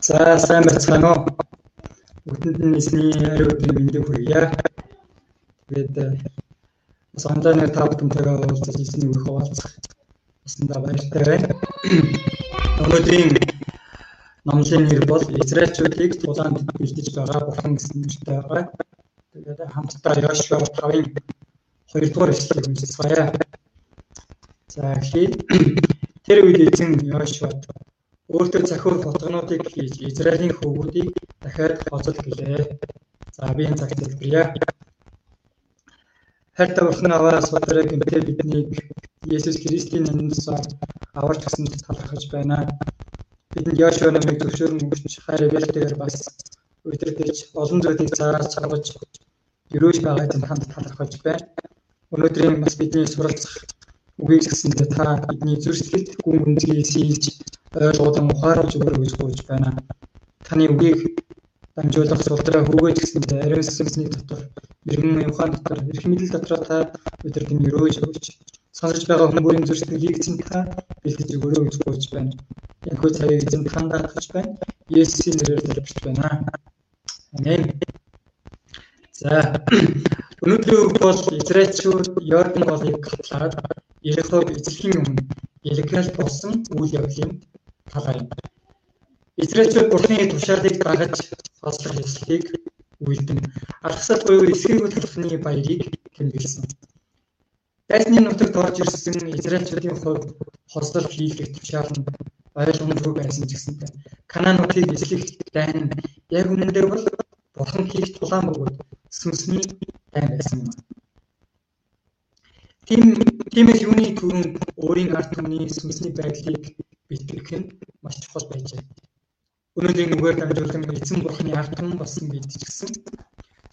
За сайн байцгаана уу? Бүгдэнд нь эсний ари өдрийн мэндийг хүргье. Тэгээд бас онлайнаар та бүхэнтэйгээ уулзаж эсний өрх хуваалцах баснда баяртай байна. Өнөөдрийн номлын нэр бол Израильчүүдийг тулаанд бэлдэж байгаа бурхан гэсэн нэртэй байгаа. Тэгээд хамтдаа Йошуа 5-ын 2 дугаар эшлэлийг уншицгаая. За эхлэе. Тэр үед эзэн Йошуад өөртөө захиур хотгонуудыг хийж Израилийн хөвгүүдийг дахиад гоцол гэлээ. За би энэ цаг хэлбэрье. Хайр тавхан аваа судраг гэмтээ биднийг Есүс Христийн нэрээр аварч гисэнд талархаж байна. Бидэнд Йошуа намайг зөвшөөрөн өгч хайр ивэлтэйгээр бас өдөртөж олон зүйлийг зааж чаргаж өрөөж байгаа эзэн хамт талархаж байна. Өнөөдрийн бас бидний суралцах гэсэндээ та бидний зүрхсэлд гүн гүнзгий сийж ойлгуулан ухааруулж өгөөж гуйж байна. Таны үгийг дамжуулах сулдраа хүүгэж гэсэндээ ариун сүнсний дотор иргэн ухаан дотор эрх мэдэл дотор та өдөртөг өрөөж өгч сонсож байгаа хүмүүрийн зүрхсэлийг эзэн та бэлдэж өгөөж гуйж байна. Энэхүү цагийг эзэн тандаа тагч байна. Есүсийн нэрээр залбирч байна. Амен. За өнөөдрийн үг бол Израильчууд Йордан голыг гатлаад Ерихог эзлэхийн өмнө Гилгал болсон үйл явдлын талаар юм. Израильчууд Бурхны тушаалыг дагаж хослох ёслолыг үйлдэн алхсад буюу эсрэг төлөвний баярыг тэмдэглэсэн. Дайсны нутагт орж ирсэн Израильчуудын хувьд хослол хийх тушаал нь ойлгомжгүй байсан ч гэсэнтэй Канаануудыг эслэх дайн яг үнэндээ бол Бурхан хийх тулаан бөгөөд сүнсний дайн байсан юм. Тийм тиймээс юуны түрүүнд өөрийн ард түмний сүнсний байдлыг бэлтгэх нь маш чухал байжээ. Өнөөдрийн үгээр дамжуулан эзэн бурхны ард түмэн болсон гэж гисэн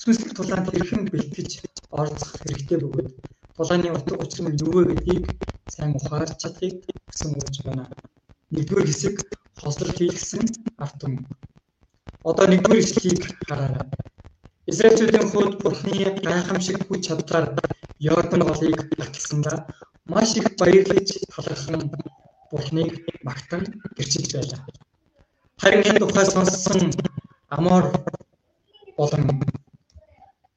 сүнслэг тулаанд хэрхэн бэлтгэж оролцох хэрэгтэй бөгөөд тулааны утга учир нь юу вэ гэдгийг сайн ухаарч чадахыг хүсэн өгч байна. Нэгдүгээр хэсэг хослол хийлгсэн ард түмэн. Одоо нэгдүгээр хэсгийг хараарай. Израильчүүдийн хувьд Бурхны гайхамшиг хүч чадлаар Йордан голыг баталсандаа маш их баярлаж талархан Бурхныг магтан гэрчилж байлаа. Харин энэ тухай сонссон Амор болон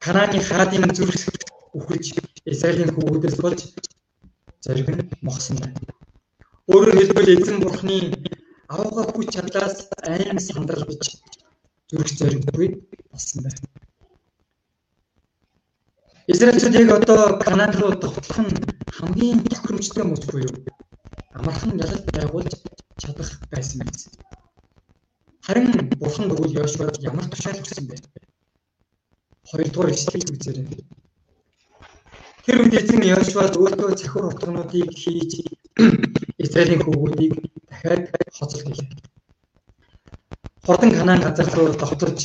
Канааны хаадын зүрх үхэж Израилийн хүүхдээс болж зориг нь мохсон байна. Өөрөөр хэлбэл эзэн Бурхны авгаа хүч чадлаас айн сандралж зүрх зориггүй болсон байна. Израильчууд яг одоо Канаан руу довтлох нь хамгийн тохиромжтой мөч буюу амархан ялалт байгуулж чадах байсан биз. Харин бурхан бүгд Йошуад ямар тушаал өгсөн бэ? Хоёрдугаар эшлэлийг үзээрэй. Тэр үед эзэн Йошуад өөртөө цахиур утгануудыг хийж Израилийн хүүгүүдийг дахиад хоцол гэлээ. Хордон Канаан газар руу довторж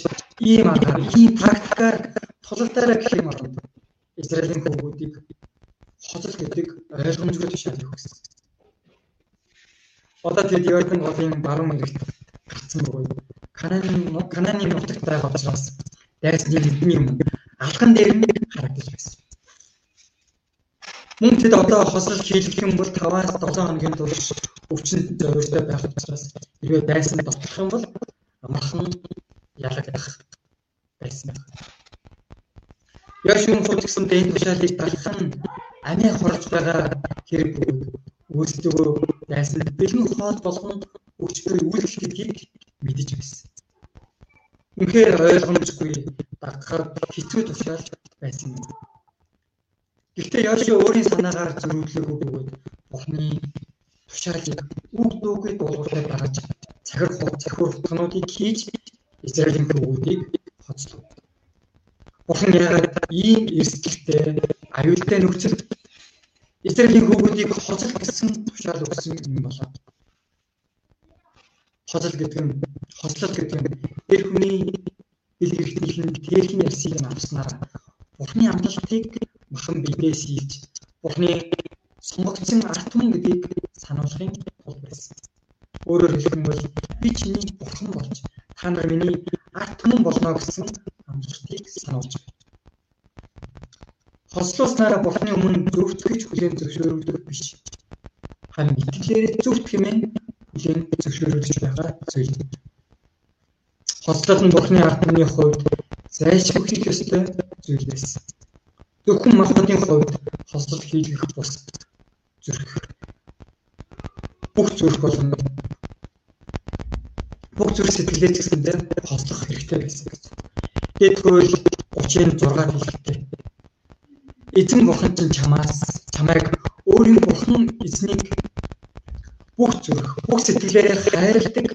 ийм аргаар, ийм практикаар тулалдаараа гэх юм байна Израилийн хүүгүүдийг хоцол гэдэг ойлгомжтой тушаал өгсөн. Одоо тэд Йордан голын баруун мөрөгт гарцсан бөгөөд Канааны Канааны нутагт байгаа учраас дайсны эдний юм алхан дээр нь харагдаж байсан. Мөн тэд одоо хослол хийлгэх юм бол 5-аас 7 хоногийн турш өвчнөд зөөртэй байх учраас хэрвээ дайсан доторх юм бол амархан ялагдах байсан байна. Яшин фотогсон дээд тушаалыг талхан амиа хорж байгаа хэрэг өөрсдөө дайсан бэлэн хоол болгон өгч буй үйлдэл гэдгийг мэдэж байсан. Үнэхээр ойлгомжгүй дагахад хэцүү тушаал байсан юм. Гэхдээ Яши өөрийн санаагаар зөрүүлээгүй бөгөөд Бурхны тушаалыг үг дүүгээ дуулуулаад гаргаж цахир цахир утгануудыг хийж Израилийн хөвгүүдийг хоцлов. Бурхан яагаад ийм эрсдэлтэй аюултай нөхцөлд Израилийн хүүхдүүдийг хоцол гэсэн тушаал өгсөн юм болоо. Хоцол гэдэг нь хоцлол гэдэг нь эр хүний дэлгэрхтийн тээхний ярьсыг авснаар Бурхны амлалтыг махан бидээс ийж Бурхны сонгогдсон арт түмэн гэдгийг сануулгын тулд байсан. Өөрөөр бол би чиний бурхан болж та нар миний арт түмэн болно гэсэн амлалтыг сануулж байна. Хослуулснараа Бурхны өмнө зөвтгөж хүлээн зөвшөөрөгдөх биш. Харин итгэлээр зөвт хэмээн хүлээн зөвшөөрөгдөж байгаа зүйл. Хослол нь Бурхны ард түмний хувьд зайлшгүй хийх ёстой зүйл байсан. Зөвхөн махбодын хувьд хослол хийх бус зүрх бүх зүрх болгоно зүрх сэтгэлээ ч гэсэндээ хослох хэрэгтэй байсан гэж. Тэгээд хөрөөл 36 хэлэхдээ эзэн бурхан чинь чамаас чамайг өөрийн бурхан эзнийг бүх зүрх бүх сэтгэлээрээ хайрладаг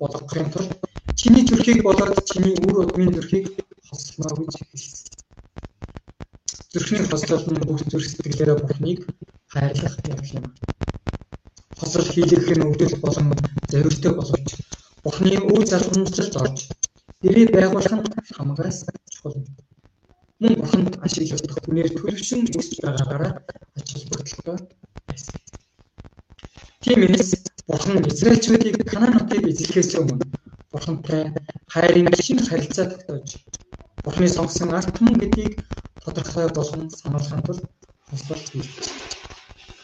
болгохын тулд чиний зүрхийг болоод чиний үр удмын зүрхийг хослоно гэж хэлсэн. Зүрхний хослол нь бүх зүрх сэтгэлээрээ бурхныг хайрлах явдал юм. Хослол хийх нь өвдөл болон зоригтой боловч залгамжлалд орж дэрээ байгуулах нь хамгаас чухал юм. Мөн бурханд ашиглах хүнээр төлөвшин өсч байгаагаараа ач холбогдолтой байсан. Тиймээс бурхан Израильчүүдийг Канаан хотыг эзлэхээс өмнө бурхантай хайрын шинэ харилцаа тогтоож бурхны сонгосон арт түмэн гэдгийг тодорхой болгон сануулахын тулд хослол хийлгэж.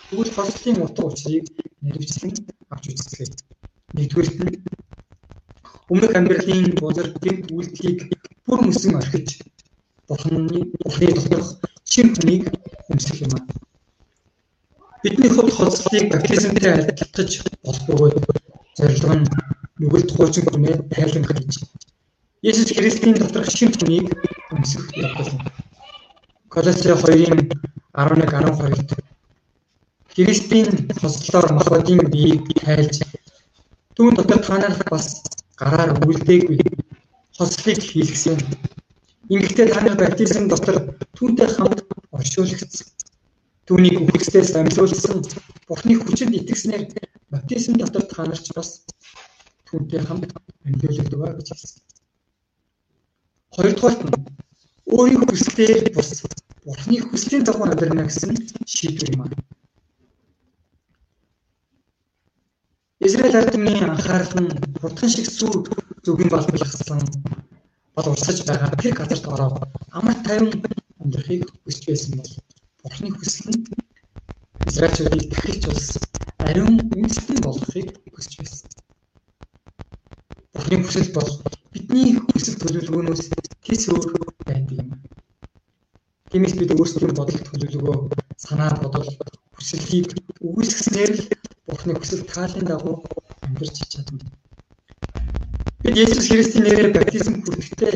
Тэгвэл хослолын утга учирыг нэрвчлэн авч үзлээ. Нэгдүгээрт нь өмнөх амьдралын бузар гэмт үйлдэлийг бүр мөсөн орхиж бурхны бурхны доторх шинэ хүнийг өмсөх юм аа. Бидний хувьд хоцлыг баптизмтай адилтгаж болохгүй зорилго нь нүгэлт хуучин хүнээ тайлбар хийж Есүс Христийн доторх шинэ хүнийг өмсөх явдал юм. Колоссе 2-ын 11 12-д Христийн хослолоор махбодын биеийг тайлж түүн дотор та нарт бас гараар үлдээгүй хослыг хийлгсэн. Ингэхдээ та нар баптизм дотор түүнтэй хамт оршуулгдсан. Түүнийг үхэгсдээс амьлуулсан Бурхны хүчинд итгэснээр баптизм дотор та нарч бас түүнтэй хамт амьлуулагдав гэж хэлсэн. Хоёрдугаарт нь өөрийн хүслээр бус Бурхны хүслийн дагуу амьдрна гэсэн шийдвэр юм аа. Израиль ардмны анхаарал нь хурдан шиг сүр зүгийн балбалгсан бол урсаж байгаа тэр газарт ороод амар тайван амьдрахыг хүсч байсан бол Бурхны хүсэл нь Израильчуудыг дахиж улс ариун үндэстэн болгохыг хүсч байсан. Бурхны хүсэл бол бидний хүсэл төлөвлөгөөнөөс тис өөр байдаг юм. Тиймээс бид өөрсдийн бодол төлөвлөгөө, санаа бодол, хүсэлтийг үйлсгэснээр л Бурхны хүсэл таалын дагуу амьдарч чадна. Бид Есүс Христийн нэрээр баптизм хүртэхдээ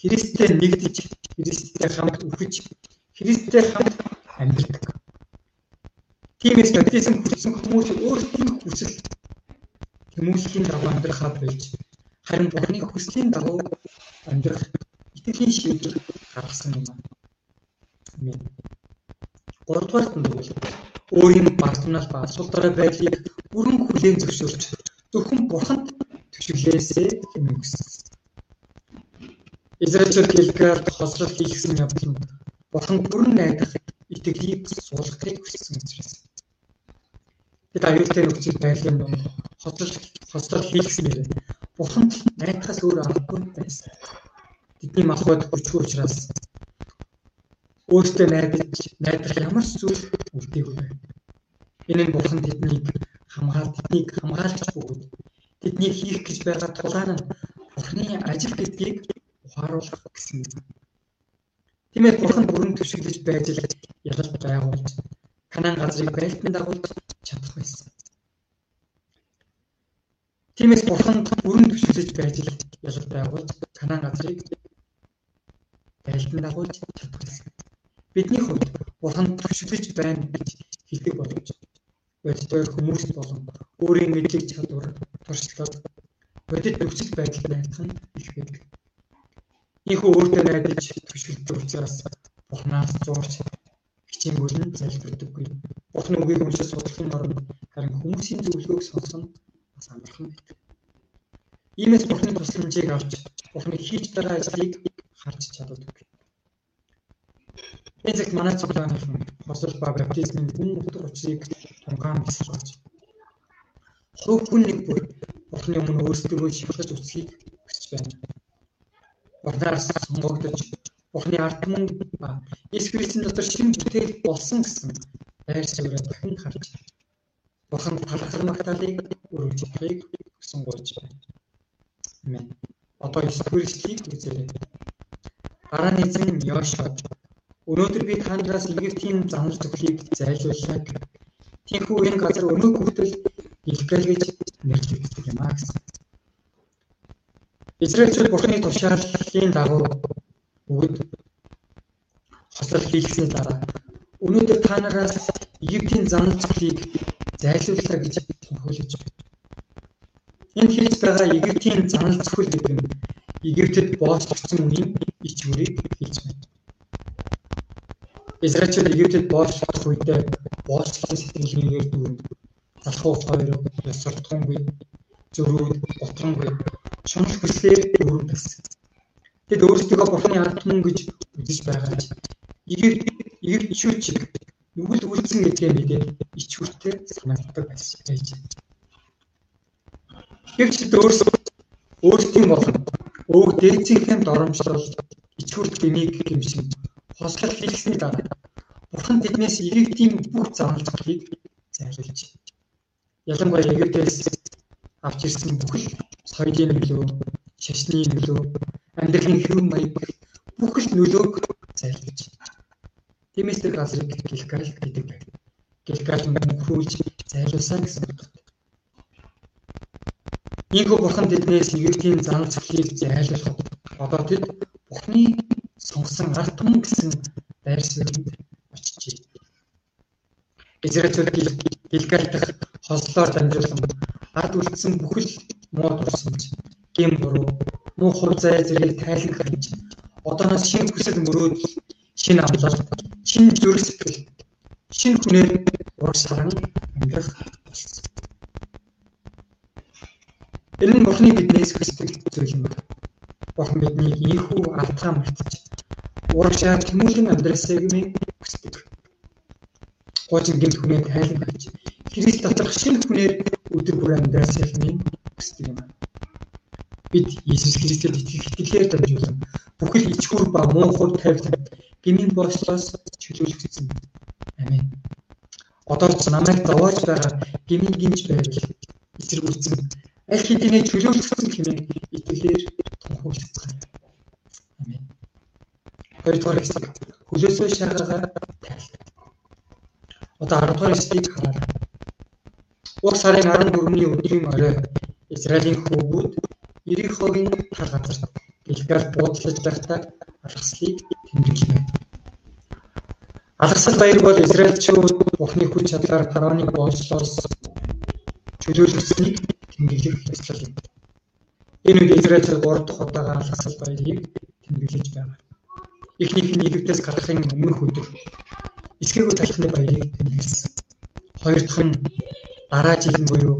Христтэй нэгдэж, Христтэй хамт үхэж, Христтэй хамт амьдардаг. Тиймээс баптизм хүртсэн хүмүүс өөрсдийн хүсэл тэмүүллийн дагуу амьдрахаа болж харин Бурхны хүслийн дагуу амьдрах итгэлийн шийдвэр гаргасан юм. Амен. Гуравдугаарт нь бол өөрийн бардамнал ба асуул дараа байдлыг бүрэн хүлээн зөвшөөрч зөвхөн бурханд төшөглөөсэй хэмээн хүссэн. Израильчууд Гэлгаар хослол хийгсэн явдал нь бурханд бүрэн найдах итгэлийг суулгахыг хүссэн учраас. Бид аюултай нөхцөл байдлын донд хослол хослол хийгсэн нэр бурханд найдахаас өөр аргагүй байсан. Бидний махбод хүчгүй учраас өөртөө найдаж найдах ямар зүйл үлдээгүй байна. Энэ бурхан тэднийг хамгаалж тэднийг хамгаалагч бөгөөд тэднийг хийх гэж байгаа тулаан нь бурханы ажил гэдгийг ухааруулах гэсэн юм. Тиймээс бурхан бүрэн төшөглөж байж л ялалт байгуулж Канаан газрыг байлтан дагуулж чадах байсан. Тиймээс бурхан бүрэн төшөглөж байж л ялалт байгуулж Канаан газрыг байлтан дагуулж чадах байсан бидний хувьд бурхан төвшөлж байна гэж хэлдэг боловч бодитоор хүмүүс болон өөрийн мэдлэг чадвар туршлага бодит нөхцөл байдалд найдах нь их байдаг. Ийхүү өөртөө найдаж төвшөлдөг учраас бурхнаас зурж хичээнгүүл нь залбирдаггүй. Бурхны үгийг уншиж судлахын оронд харин хүмүүсийн зөвлөгөөг сонсох нь бас амархан байдаг. Иймээс бурхны тусламжийг авч бурхны хийж байгаа ажлыг харж чаддаг. Зэрэг манай цуглаан хосол ба баптизмын гүн утга учирыг тунгаан бисж болж хувь хүн нэг бүр Бурхны өмнө өөрсдөө шилжиж үсхийг хүсэж байна. Бурхнаас сонгогдож Бурхны ард түмэн ба Иесус Христосийн дотор шинэ бүтээл болсон гэсэн байр суурийг дахин харж Бурхан талхар магтаалыг өргөж өгөхийг хүсэн гуйж байна. Амен. одоо 9 дугаар эшлэлийг үзээрэй. Дараа нь эзэн Йошуа өнөөдөр би та нараас Египтийн занар зөвхлийг зайлууллаа. Тийхүү энэ газар өнөө хүртэл Илгэл гэж нэрлэгддэг юм аа гэсэн. Израильчууд Бурхны тушааллын дагуу өгд хослол хийлгэсний дараа өнөөдөр та нараас Египтийн занар зөвхлийг зайлууллаа гэж тунхаглаж байна. Энд хийж байгаа Египтийн занал зөвхөл гэдэг нь Египтэд боочлогдсон үеийн ичгүүрийг хэлж байна. Израильчууд Египтэд боочлогдох үедээ боочлогдсон сэтгэлгээгээр дүүрэн залхуу хоёр ясвартхунгүй зөрүүд готронгүй шунал хүслээр дүүрэн байсан. Тэд өөрсдөө бурхны ард түмэн гэж үзэж байгаа ч Египт Египт ичүүчиг нүгэл үлдсэн гэдгээ мэдээд ичүүртэй санагддаг байсан байж. Гэвч өөрсдөө өөрсдийн болон өвөг дээдсийнхэн доромжлол ичүүрт гмийг гимшин хослол хийсний дараа Бурхан тэднээс Египтийн бүх заналжлыг зайлуулж ялангуяа Египтээс авч ирсэн бүхэл соёлын нөлөө, шашны нөлөө, амьдралын хэв маяг бүхэл нөлөөг зайлуулж Тиймээс тэр газрыг Гилгал гэдэг байна. Гилгал мөнхрүүлж зайлуулсан гэсэн үг. Ийхүү бурхан тэднээс Египтийн зан зөвхлийг зайлуулах. Одоо тэд Бурхны сонгосон ард түмэн гэсэн байр суурьд очижээ. Израильчууд Гилгал дахь хослоор дамжуулан ард үлдсэн бүхэл муу дурсамж, гэм буруу, муу хур зай зэрэг тайлан ханж одооноос шин хүсэл мөрөөдөл, шин амлалт, шин зүрх сэтгэл, шин хүнээр ураг саран амьдрах болсон. Энэ нь Бурхны биднээс хүсдэг зүйл юм. Бурхан бидний ийхүү алтгаа мартаж тэмүүлэн амьдрасыг минь хүсдэг. Гоочин гэмт хүнээ тайлан гэж Христ доторх шинэ хүнээр өдөр бүр минь хүсдэг юм. Бид Иесус Христэд итгэх итгэлээр дамжуулан бүхэл ичхүр ба муу хувь тавилан гмийн бослоос чөлөөлөгдсөн. Амен. Одоо ч намайг зовоож байгаа гмийн гинж байдал эсэргүүцсэн аль хэдийн чөлөөлөгдсөн хэмээн итгэлээр тунхаглацгаая. Хоёрдугаар хэсэг хөлөөсөө шаргагаар тайлбар. Одоо 10 дугаар хэсгийг хараа. Уг сарын 14-ний өдрийн орой Израилийн хүүгүүд Ирихогийн тал газарт Гэлгал буудлаж байхдаа алгаслыг тэмдэглэв. Алгасал баяр бол Израильчууд Бурхны хүч чадлаар фараоны боолслоос чөлөөлөгдсөнийг тэмдэглэх ёслол юм. Энэ үед Израиль 3 дахь удаага алгасал баярыг тэмдэглэж байгаа. Эхнийх нь Египтээс гарахын өмнөх өдөр эсгээгүү талхны баярыг тэмдэглэсэн. Хоёр дахь нь дараа жилийн буюу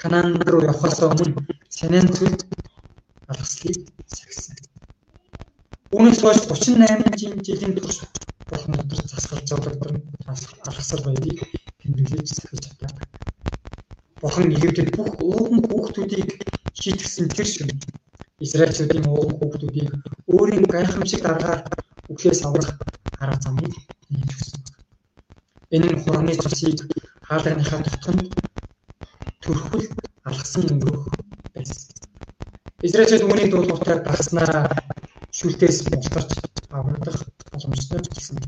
Канаан руу явхаас өмнө Синэн цүлд алгаслыг сахисан. Үүнээс хойш 38 жилийн турш Бурхан дотор засгалж зовлогдсон алгасал баярыг тэмдэглэж сахиж чадлаа. Бурхан Египтэд бүх ууган хүүхдүүдийг шийтгсэн тэр шөнө Израильчүүдийн ууган хүүхдүүдийг өөрийн гайхамшиг дараагаар үхлээс аврах арга замыг нээж өгсөн. Энэ нь хураны цусыг хаалганыхаа тутамд төрхөл алгасан өнгөрөх байсан. Израильчууд үүнийг дуулууртаар багснараа шүлтээс мултарч аврагдах боломжтой болсон.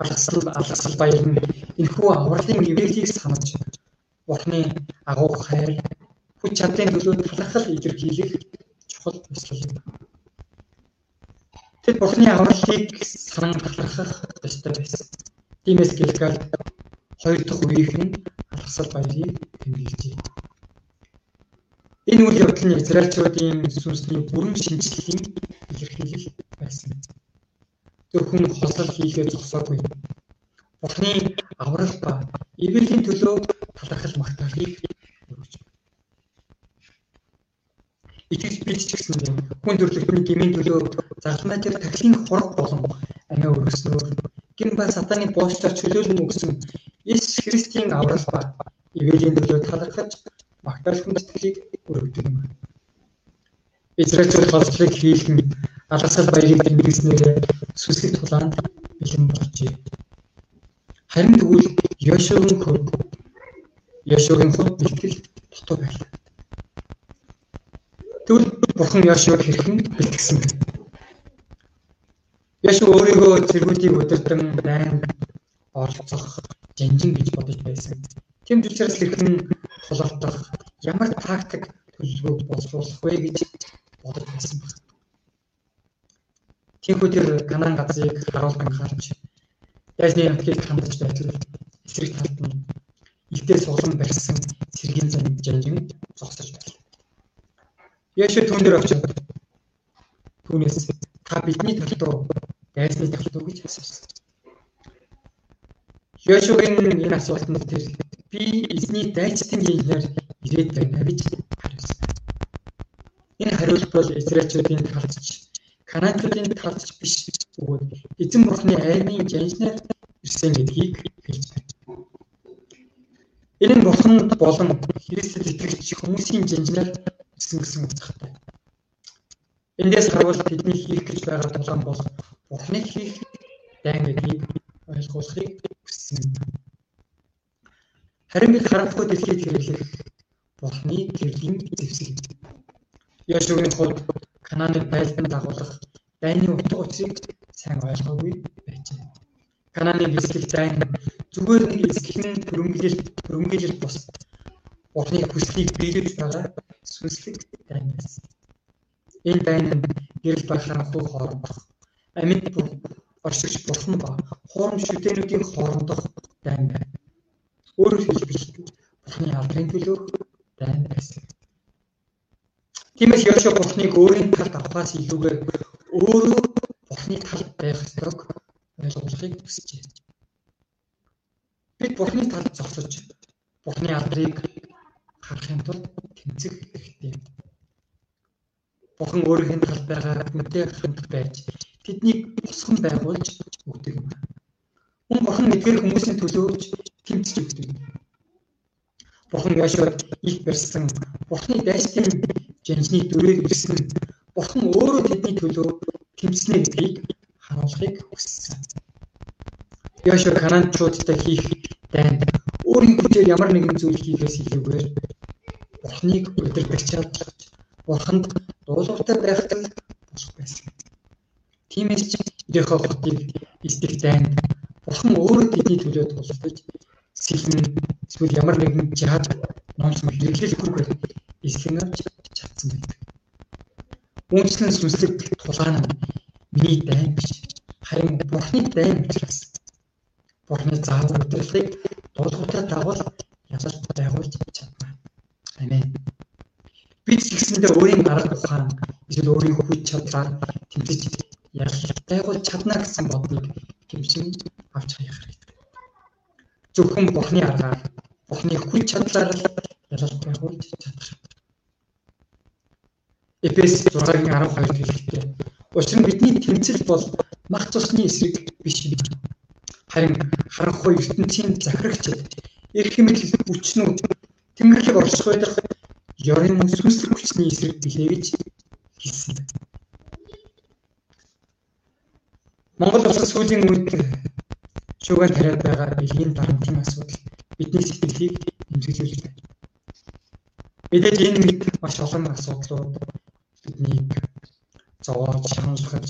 Алгасал алгасал баяр нь энэхүү авралын ивэлийг санаж Бурхны агуу хайр хүч чадлын төлөө талархал илэрхийлэх чухал ёслол юм. Тэд Бурхны авралыг санан талархах ёстой байсан. Тиймээс Гэлгал хоёр дахь үеийнх нь алгасал баярыг тэмдэглэжээ. Энэ үйл явдал нь Израильчуудын сүнсний бүрэн шинжлэлийн илэрхийлэл байсан. Зөвхөн хослол хийхээ зогсоогүй Бурхны аврал ба Иблийн төлөө талархал магтаалыг өргөж. Итгэж бид ч гэсэн хүн төрлөختний гмийн төлөө загламай дээр тахлын хураг болон амиа өргөснөөр гин ба сатаны боочлоор чөлөөлөн өгсөн Иесус Христийн аврал ба Иблийн төлөө талархаж магтаал хүндэтгэлийг өргөдөг юм. Израильчууд хослыг хийлгэн алгасал баярыг тэмдэглэснээр сүсгэх тулаанд бэлэн болжээ. Харин тэгвэл Йошуагийн хувьд Йошуагийн хувьд бэлтгэл дутуу байлаа. Тэгвэл Бурхан Яшуаг хэрхэн бэлтгэсэн бэ? Яшу өөрийгөө зэргүүдийг удирдан дайн оролцох жанжин гэж бодож байсан. Тэм учраас хэрхэн тулгартах ямар тактик төлөвлөгөөг боловсруулах вэ гэж бодож байсан байна. Тиймээс тэр Канаан газрыг харуулдан харж дайсны нутгийг хандаж байтал эсрэг талд нь илдээ суглан барьсан сэргийн зам жанжин зогсож байлаа. Яшэ түн дээр очив. Түүнээс та бидний руу дайсны руу гэж асуусан. Яшугийн энэ асуултанд тэр би эзний дайчдын ginээр ирээд байна гэж хариулсан. Энэ хариулт бол Израильчүүдийн талдч Канаанчуудын талдч биш бөгөөд эзэн бурхны аймын жанжнаар ирсэн гэдгийг хэлж байна. Энэ нь бурханд болон Христэд итгэгч хүмүүсийн жанжнаар ирсэн гэсэн утгатай. Эндээс харвал бидний хийх гэж байгаа тулаан бол бурхны хийх дайн гэдгийг ойлгуулахыг хүссэн. Харин бид харанхуй дэлхийд хэрэглэх бурхны гэрлийн зэвсэг. Яшугийн хувьд Канааны байлдан дагуулах дайны утга учирыг сайн ойлгоогүй байжээ. Канааны бэлтгэл дайн зүгээр нэг эсгэлэн хөрөнгөлөлт хөрөнгөлөлт бус Бурхны хүслийг биелүүлж байгаа. Энэ дайн нь гэрэл ба харанхуй хоорондох амьд оршигч бурхан ба хоорон шүтэнүүдийн хоорондох дайн байна. Өөрөөр хэлбэл Бурхны алдрын төлөөх дайн байсан. Тиймээс Йошуа Бурхныг өөрийн талд авахаас илүүгээр өөрөө Бурхны талд байх ёстойг ойлгуулахыг хүсжээ. Бид Бурхны талд зогсож Бурхны алдрыг харахын тулд тэмцэх хэрэгтэй юм. Бурхан өөрийн талд байгаа хүнтэй хамт байж тэднийг босгон байгуулж өгдөг юм. Хүн Бурхан эдгээр хүмүүсийн төлөөж тэмцэж өгдөг. Бурхан Йошуад их барьсан Бурхны дайсны жанжны дүрээр ирсэн Бурхан өөрөө тэдний төлөө тэмцэнэ гэдгийг харуулахыг хүссэн. Яшо Кананчуудтай хийх дайнд өөрийн хүчээр ямар нэгэн зүйл хийхээс илүүгээр Бурханыг удирдах чадах Бурханд дуулууртай байх нь босх байсан. Тиймээс ч Ирэх хотыг эсдэх дайнд Бурхан өөрөө тэдний төлөө тулдаж сэлэн эсвэл ямар нэгэн жаад номс мэдрэлгүй эсхэн авч чадсан байдаг. Үүнчлэн сүнслэг тулгаан нь миний дайн биш. Харин Бурхны дайн учраас Бурхны заавар удирдлагыг дуулууртай дагуул ялалт байгуулж чадна. Бид згсэндээ өөрийн арга ухаан эсвэл өөрийн хүч чадлаар тэмцэж ялалт байгуулж чадна гэсэн бодлыг тэмцэн авч хаях хэрэгтэй. Зөвхөн Бурхны аргаар Бурхны хүч чадлаар ялалт байгуулж чадах Эфес 6-гийн 12-д хэлэхдээ учир нь бидний тэмцэл бол мах цусны эсрэг биш юм. Харин харанхуй ертөнцийн захирагчид эрх мэдэл хүчнүүд тэмдэглэг орших байх ёрын сүнслэг хүчний эсрэг билээ гэж хэлсэн. Монгол улс сүүлийн үед шүүгэн тариад байгаа бэлгийн дарамтын асуудал бидний сэтгэлийг эмзэглүүлж байна. Мэдээж энэ маш олон асуудлууд биднийг зовоож шаналгаж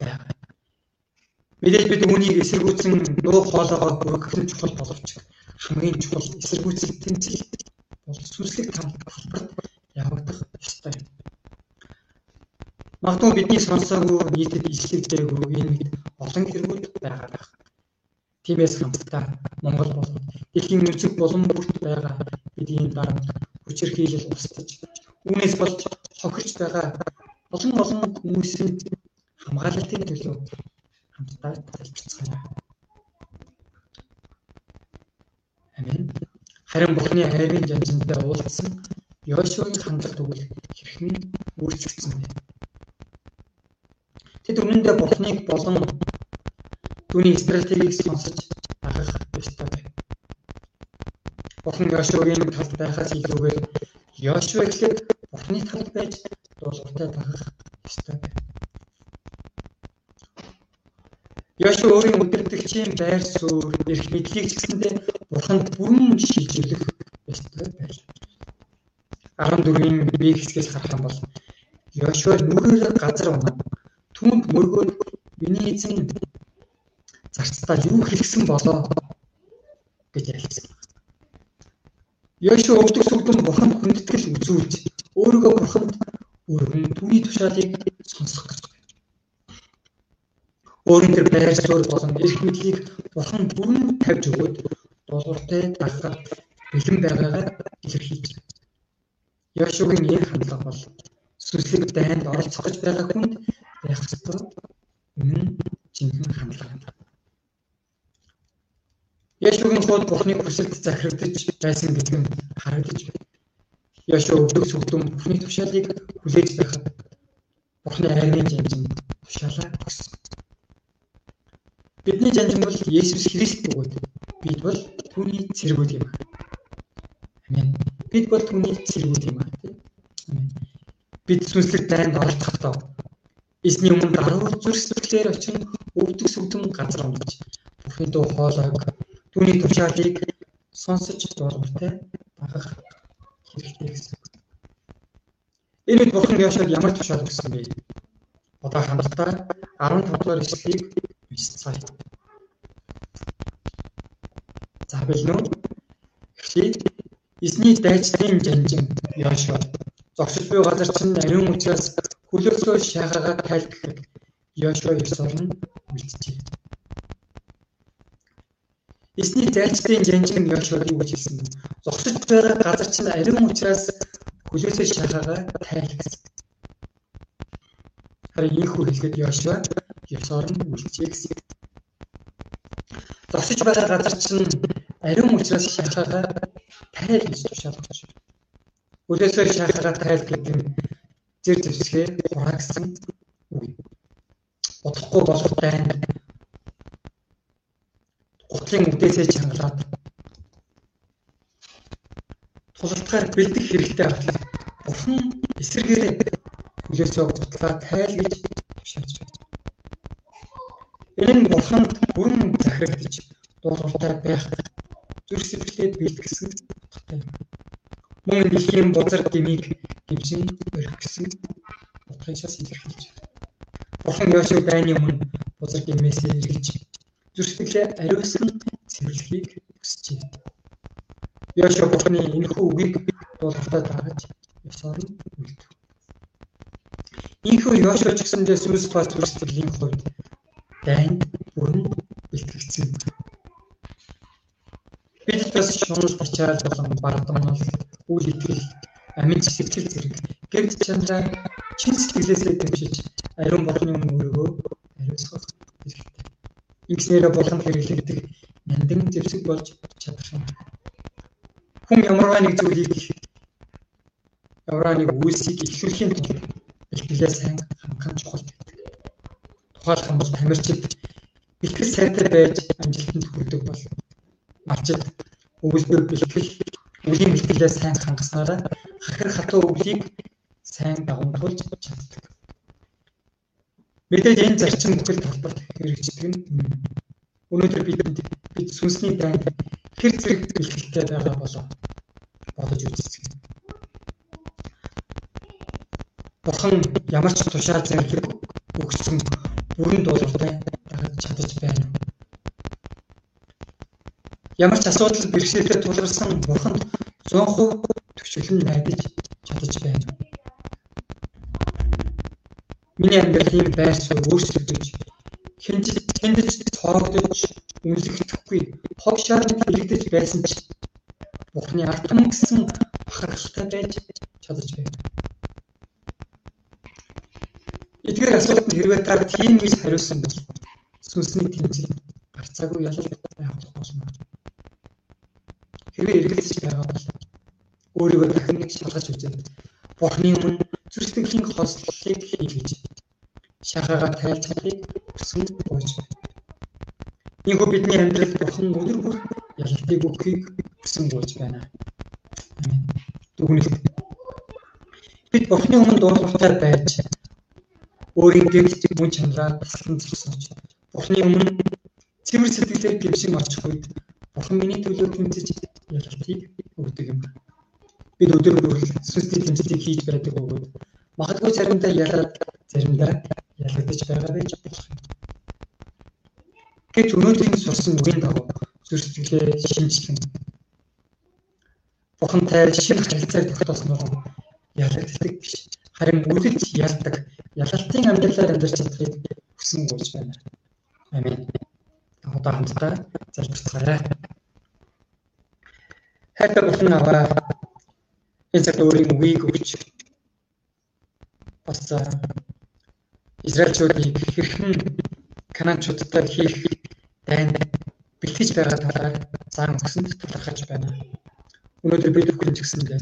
байна. Мэдээж бид үүнийг эсэргүүцэн нуух хоолоогоо бүртгэх чухал боловч хамгийн чухал эсэргүүцэл тэмцэл бол сүнслэг талбарт явагдах ёстой. Магадгүй бидний сонсоогүй нийтэд ижлэгдээгүй энэ мэд олон хэрэгүүд байгаа байх. Тиймээс хамтдаа Монгол болон дэлхийн өнцөг болон бүрт байгаа бидний дарамт хүчирхийлэл устж Үүнээс болж хохирч байгаа олон олон хүмүүсийн хамгаалалтын төлөө хамтдаа залбирцгаая. Амен. Харин Бурхны хайрын жанжинтай уулзсан Йошуагийн хандлага тэгвэл хэрхэн өөрчлөгдсөн бэ? Тэд үнэндээ Бурхныг болон түүний стратегийг сонсож агах ёстой байна. Бурхан Йошуагийн талд байхаас илүүгээр Йошуа эхлээд Бурхны талд байж дуулууртай багах ёстой байна. Йошуа өөрийн өдөртөгчийн байр суурь, эрх мэдлийг ч гэсэндээ Бурханд бүрэн шилжүүлэх ёстой байлаа. 14-ийн B хэсгээс харах юм бол Йошуа нүгээр газар унаа. Түүнд мөргөөд миний эзэн зарцдаа юу хэлсэн болоо гэж ялсан. Йошуа өвдөг сүгдэн бурханд хүндэтгэл үзүүлж өөрийгөө бурханд өргөн түүний тушаалыг сонсох гэж байна. Тэр байр суурь болон эрх мэдлийг бурхан бүрэн тавьж өгөөд дуулууртай дагахад бэлэн байгаагаа илэрхийлж байна. Йошуагийн энэ хандлага бол сүслэг дайнд оролцох гэж байгаа хүнд байх ёстой үнэн жинхэнэ хандлага юм. Йошуагийн хууд Бурхны хүсэлд захирагдж байсан гэдэг нь харагдаж байна. Йошуа өвдөг сүгдэн Бурхны тушаалыг хүлээж байхад Бурхны айрны жанжин тушаалаа өгсөн. Бидний жанжин бол Есүс Христ бөгөөд бид бол түүний цэргүүд юм. Амен. Бид бол түүний цэргүүд юм аа. Бид сүнслэг дайнд оролцохдоо эзний өмнө даруур зүрх сэтгэлээр очин өвдөг сүгдэн газар унаж Бурхны дуу хоолойг түүний тушаалыг сонсож дуулууртай багах хэрэгтэй гэсэн. Энэ үед Бурхан Яшад ямар тушаал өгсөн бэ? Одоо хамтдаа 15 дугаар эшлэлийг уншицгаая. За билнэ үү? Эхлээд эзний дайчдын жанжин Яшад зогсож буй газар чинь ариун учраас хөлөөсөө шахаага тайлбарлах Йошуа ёсоор нь үлджээ. Эсний зайлшгүй жанжин Йошуаг юу гэж хэлсэн бэ? Зогсож байгаа газар чинь ариун учраас хөлөөсөө шахаага тайлбарлах. Харин ийхүү хэлгээд Йошуа ёсоор нь үлджээ гэсэн. Зогсож байгаа газар чинь ариун учраас шахаага тайл гэж тушаалгаж байна. Үлээсээ шахаага тайл гэдэг нь зэр зэвсгээ хураагсан үг. Бодохгүй болох дайн гутлын үдээсээ чангалаад тулалтгаар бэлдэх хэрэгтэй батлаа. Бурхан эсэргээрээ хүлээсөө гутлаа тайл гэж тушаалж байна. Энэ бурханд бүрэн захирагдж дуулууртай байх зүрх сэтгэлээ бэлтгэсэн утгатай юм мөн дэлхийн бузар гмийг гимшин өргөсөн утгаас илэрхийлж байна. Бурхан Йошуа дайны өмнө бузар гмээс эргэлж зүрхтгэлээ ариусан цэвэрлэхийг хүсжээ. Йошуа Бурханы энэхүү үгийг дуулалтад дагаж ёсоор нь үлдэв. Ийхүү Йошуа ч гэсэндээ сүнс ба зүрхтгэлийн хувьд дайнд бүрэн бэлтгэгдсэн. Бид бас шунал бичаал болон бардамнал үйл итгэл, амин сэтгэл зэрэг гэрд чанараа чин сэтгэлээсээ дэмжиж ариун бурхны өөрийгөө ариусгах хэрэгтэй. Ингэснээр болон хэрэглэгдэх нандин зэвсэг болж чадах юм. Хүн ямарваа нэг зүйлийг ямарваа нэг үйлсийг ихлүүлэхийн тулд бэлтгэлээ сайн хангах чухал байдаг. Тухайлх юм бол тамирчид бэлтгэл сайтай байж амжилтанд хүрдэг бол малчид өвөлбөр бэлтгэл үгийн бэлтгэлээ сайн хангаснараа хахир хатуу өвлийг сайн дагуулж чаддаг. Мэдээж энэ зарчим бүхэл талбарт хэрэгждэг нь өнөөдөр бид бид сүнсний дайнд хэр зэрэг бэлтгэлтэй байгаа болоо бодож үзсэн. Бурхан ямар ч тушаал зэрэг өгсөн бүрэн дуулууртай дагаж чадаж байна ямар ч асуудал бэрхшээлтэй тулгарсан бурханд 100% төвчлэн найдаж чадаж байна. Миний амьдралын байр суурь өөрчлөгдөж хинж тэндж цоогдож үнэлэгдэхгүй хог шаардлага хэрэгдэж байсан ч Бурхны алтан гэсэн бахархалтай байж чадаж байна. Эдгээр асуултанд хэрвээ та тийм гэж хариулсан бол сүнсний тэмцэл гарцаагүй ялалт байх болно. Хэрвээ эргэлзэж байгаа бол өөрийгөө дахин шалгаж үзээд Бурхны өмнө зүрхтглийн хослолыг хийгээж шахаага тайлцахыг хүсэн бууж байна. Ийхүү бидний амьдралд Бурхан өдөр бүр ялалтыг өгөхийг хүсэн бууж байна. Дүгнэлт. Бид Бурхны өмнө дуулууртай байж өөрийн гэрэлт мөн чанараа таслан зогсооч. Бурхны өмнө цэвэр сэтгэлээр гимшин очих үед Бурхан миний төлөө тэмцэж ялалтыг өгдөг юм. бид өдөр бүр сүстэй тэмцэлийг хийж байдаг бөгөөд магадгүй заримдаа ялаад заримдаа ялагдаж байгаа байж болох юм. Гэвч өнөөдрийн сурсан үгийн дагуу зүрх сэтгэлээ шинжлэн Бурхантай шинэ харилцааг тогтоосноор ялагддаг биш. Харин үлдэж ялдаг, ялалтын амьдралаар амьдарч чадахыг хүсэн гуйж байна. Амен. Одоо хамтдаа залбирцгаая. Хайртай бурхан аваа энэ цагт өөрийн үгийг өгч бас Израильчуудыг хэрхэн Канаанчуудтай хийх дайнд бэлтгэж байгаа талаар заан өгсөнд талархаж байна. Өнөөдөр бид бүхэн ч гэсэндээ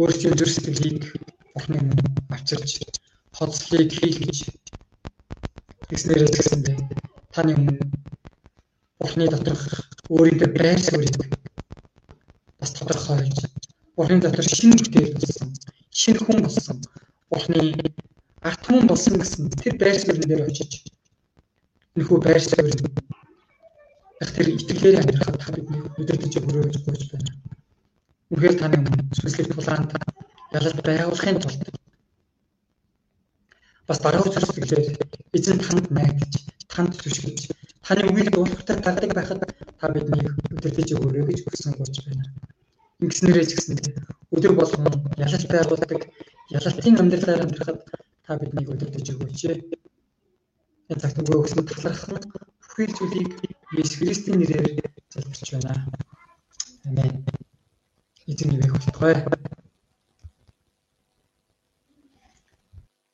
өөрсдийн зүрх сэтгэлийг Бурхны өмнө авчирч хоцлыг хийлгэж тэгснээрээ ч гэсэндээ таны өмнө Бурхны доторх өөрийнхөө байр суурийг бас тодорхойлж Бурхны дотор шинэ бүтээл болсон, шинэ хүн болсон, Бурхны арт хүн болсон гэсэн тэр байр суурин дээр очиж энэхүү байр суурь яг тэр итгэлээр амьдрахад та бидний өдөртөж өрөөж гойж байна. Үнэхээр таны сүнслэг тулаанд ялалт байгуулахын тулд бас дараач зүйлээр эзэн танд найдаж, танд түшгэж, таны үгийг дуулахтай тагдаг байхад та биднийг өдөртөж өрөö гэж хүсэн болж байна. Ингэснээрээ ч гэсэн өдөр болгон ялалт байгуулдаг, ялалтын амьдралаар амьдрахад та биднийг өдөртөж өгөөч. Энэ цагт өгөө өгсөн талархан бүхэл зүйлийг Есүс Христийн нэрээр залбирч байна. Амен. Эзэн нэрээр хөтлөе.